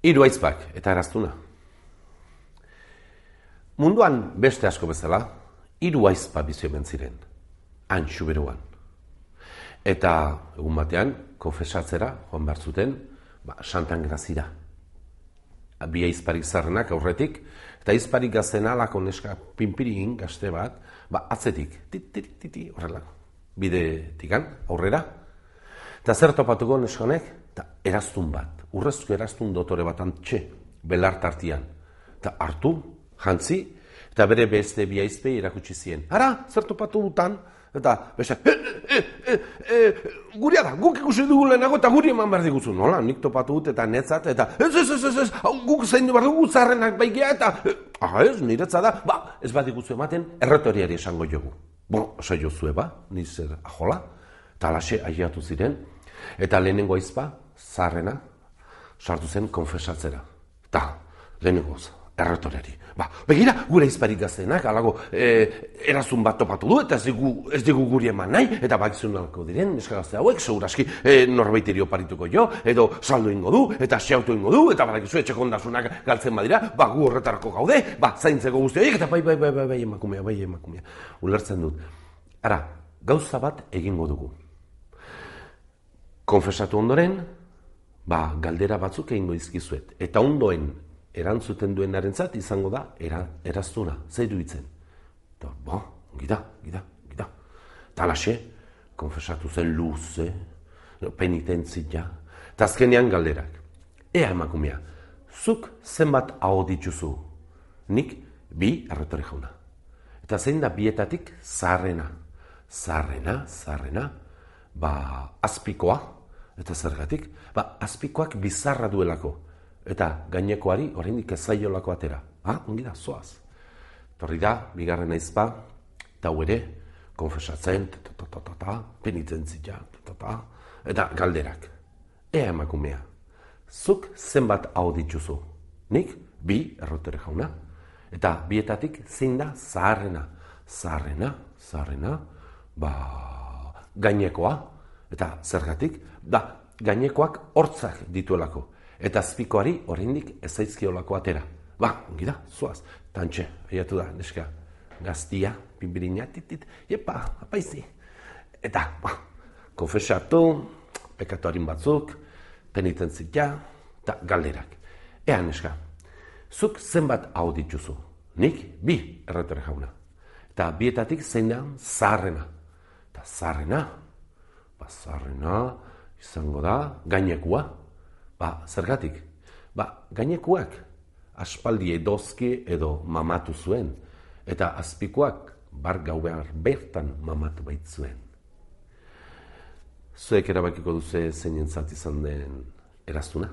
Hiru aizpak eta eraztuna. Munduan beste asko bezala, hiru aizpa bizi hemen ziren. Han xuberuan. Eta egun batean, konfesatzera, joan behar zuten, ba, santan grazira. Bi aizparik zarrenak aurretik, eta aizparik gazten alako neska pinpirin gazte bat, ba, atzetik, titi, titi, horrela, bide tikan, aurrera. Eta zer topatuko neskonek? Eta eraztun bat, urrezko eraztun dotore bat antxe, belartartian. Eta hartu, jantzi, eta bere beste biaizpe irakutsi zien. Ara, zer topatu dutan, eta beste, e, e, e, e, guria da, guk ikusi dugu lehenago eta guri eman behar diguzu. Nola, nik topatu dut eta netzat, eta ez, ez, ez, ez, ez, guk zein du behar dugu zarrenak baigea, eta, ah, ez, niretza da, ba, ez bat diguzu ematen, erretoriari esango jogu. Bueno, osa jozue ba, nizer ajola, eta alaxe aiatu ziren, eta lehenengo aizpa, zarrena, sartu zen konfesatzera. Ta, lehenengo erretoreri. Ba, begira, gure izparik gaztenak, alago, e, erazun bat topatu du, eta ez digu, ez digu guri eman nahi, eta bakizun nalko diren, neska gazte hauek, seguraski, e, norbait parituko jo, edo saldo ingo du, eta xeautu ingo du, eta badakizu etxeko ondasunak galtzen badira, ba, gu horretarako gaude, ba, zaintzeko guzti horiek, eta bai, bai, bai, bai, bai, emakumea, bai, emakumea. Ulertzen dut. Ara, gauza bat egingo dugu. Konfesatu ondoren, ba, galdera batzuk egingo izkizuet. Eta ondoen erantzuten duenarentzat izango da era, eraztuna, zeiru itzen. Eta, bo, gida, gida, gida. Talaxe, konfesatu zen luze, penitentzia, eta azkenean galderak. Ea emakumea, zuk zenbat hau dituzu, nik bi erretore jauna. Eta zein da bietatik zarrena. Zarrena, zarrena, ba, azpikoa, eta zergatik, ba, azpikoak bizarra duelako eta gainekoari oraindik ez zaiolako atera. Ah, ongi da, zoaz. Torri da, bigarren aizpa, eta ere, konfesatzen, penitentzia, eta galderak. Ea emakumea, zuk zenbat hau dituzu? Nik, bi, errotere jauna. Eta bietatik zein da zaharrena. Zaharrena, zaharrena, ba, gainekoa. Eta zergatik, da, gainekoak hortzak dituelako eta azpikoari oraindik ez atera. Ba, ongi da, zoaz. Tantxe, aiatu da, neska, gaztia, pinbirina, titit, jepa, apaizi. Eta, ba, konfesatu, pekatuarin batzuk, penitentzia, eta galderak. Ea, neska, zuk zenbat hau dituzu? Nik, bi, erretore jauna. Eta bietatik zein da, zaharrena. Eta zaharrena, ba, zaharrena, izango da, gainekua, Ba, zergatik? Ba, gainekuak aspaldi edozki edo mamatu zuen, eta azpikoak bar gau behar bertan mamatu baitzuen. Zuek erabakiko duze zein izan den eraztuna?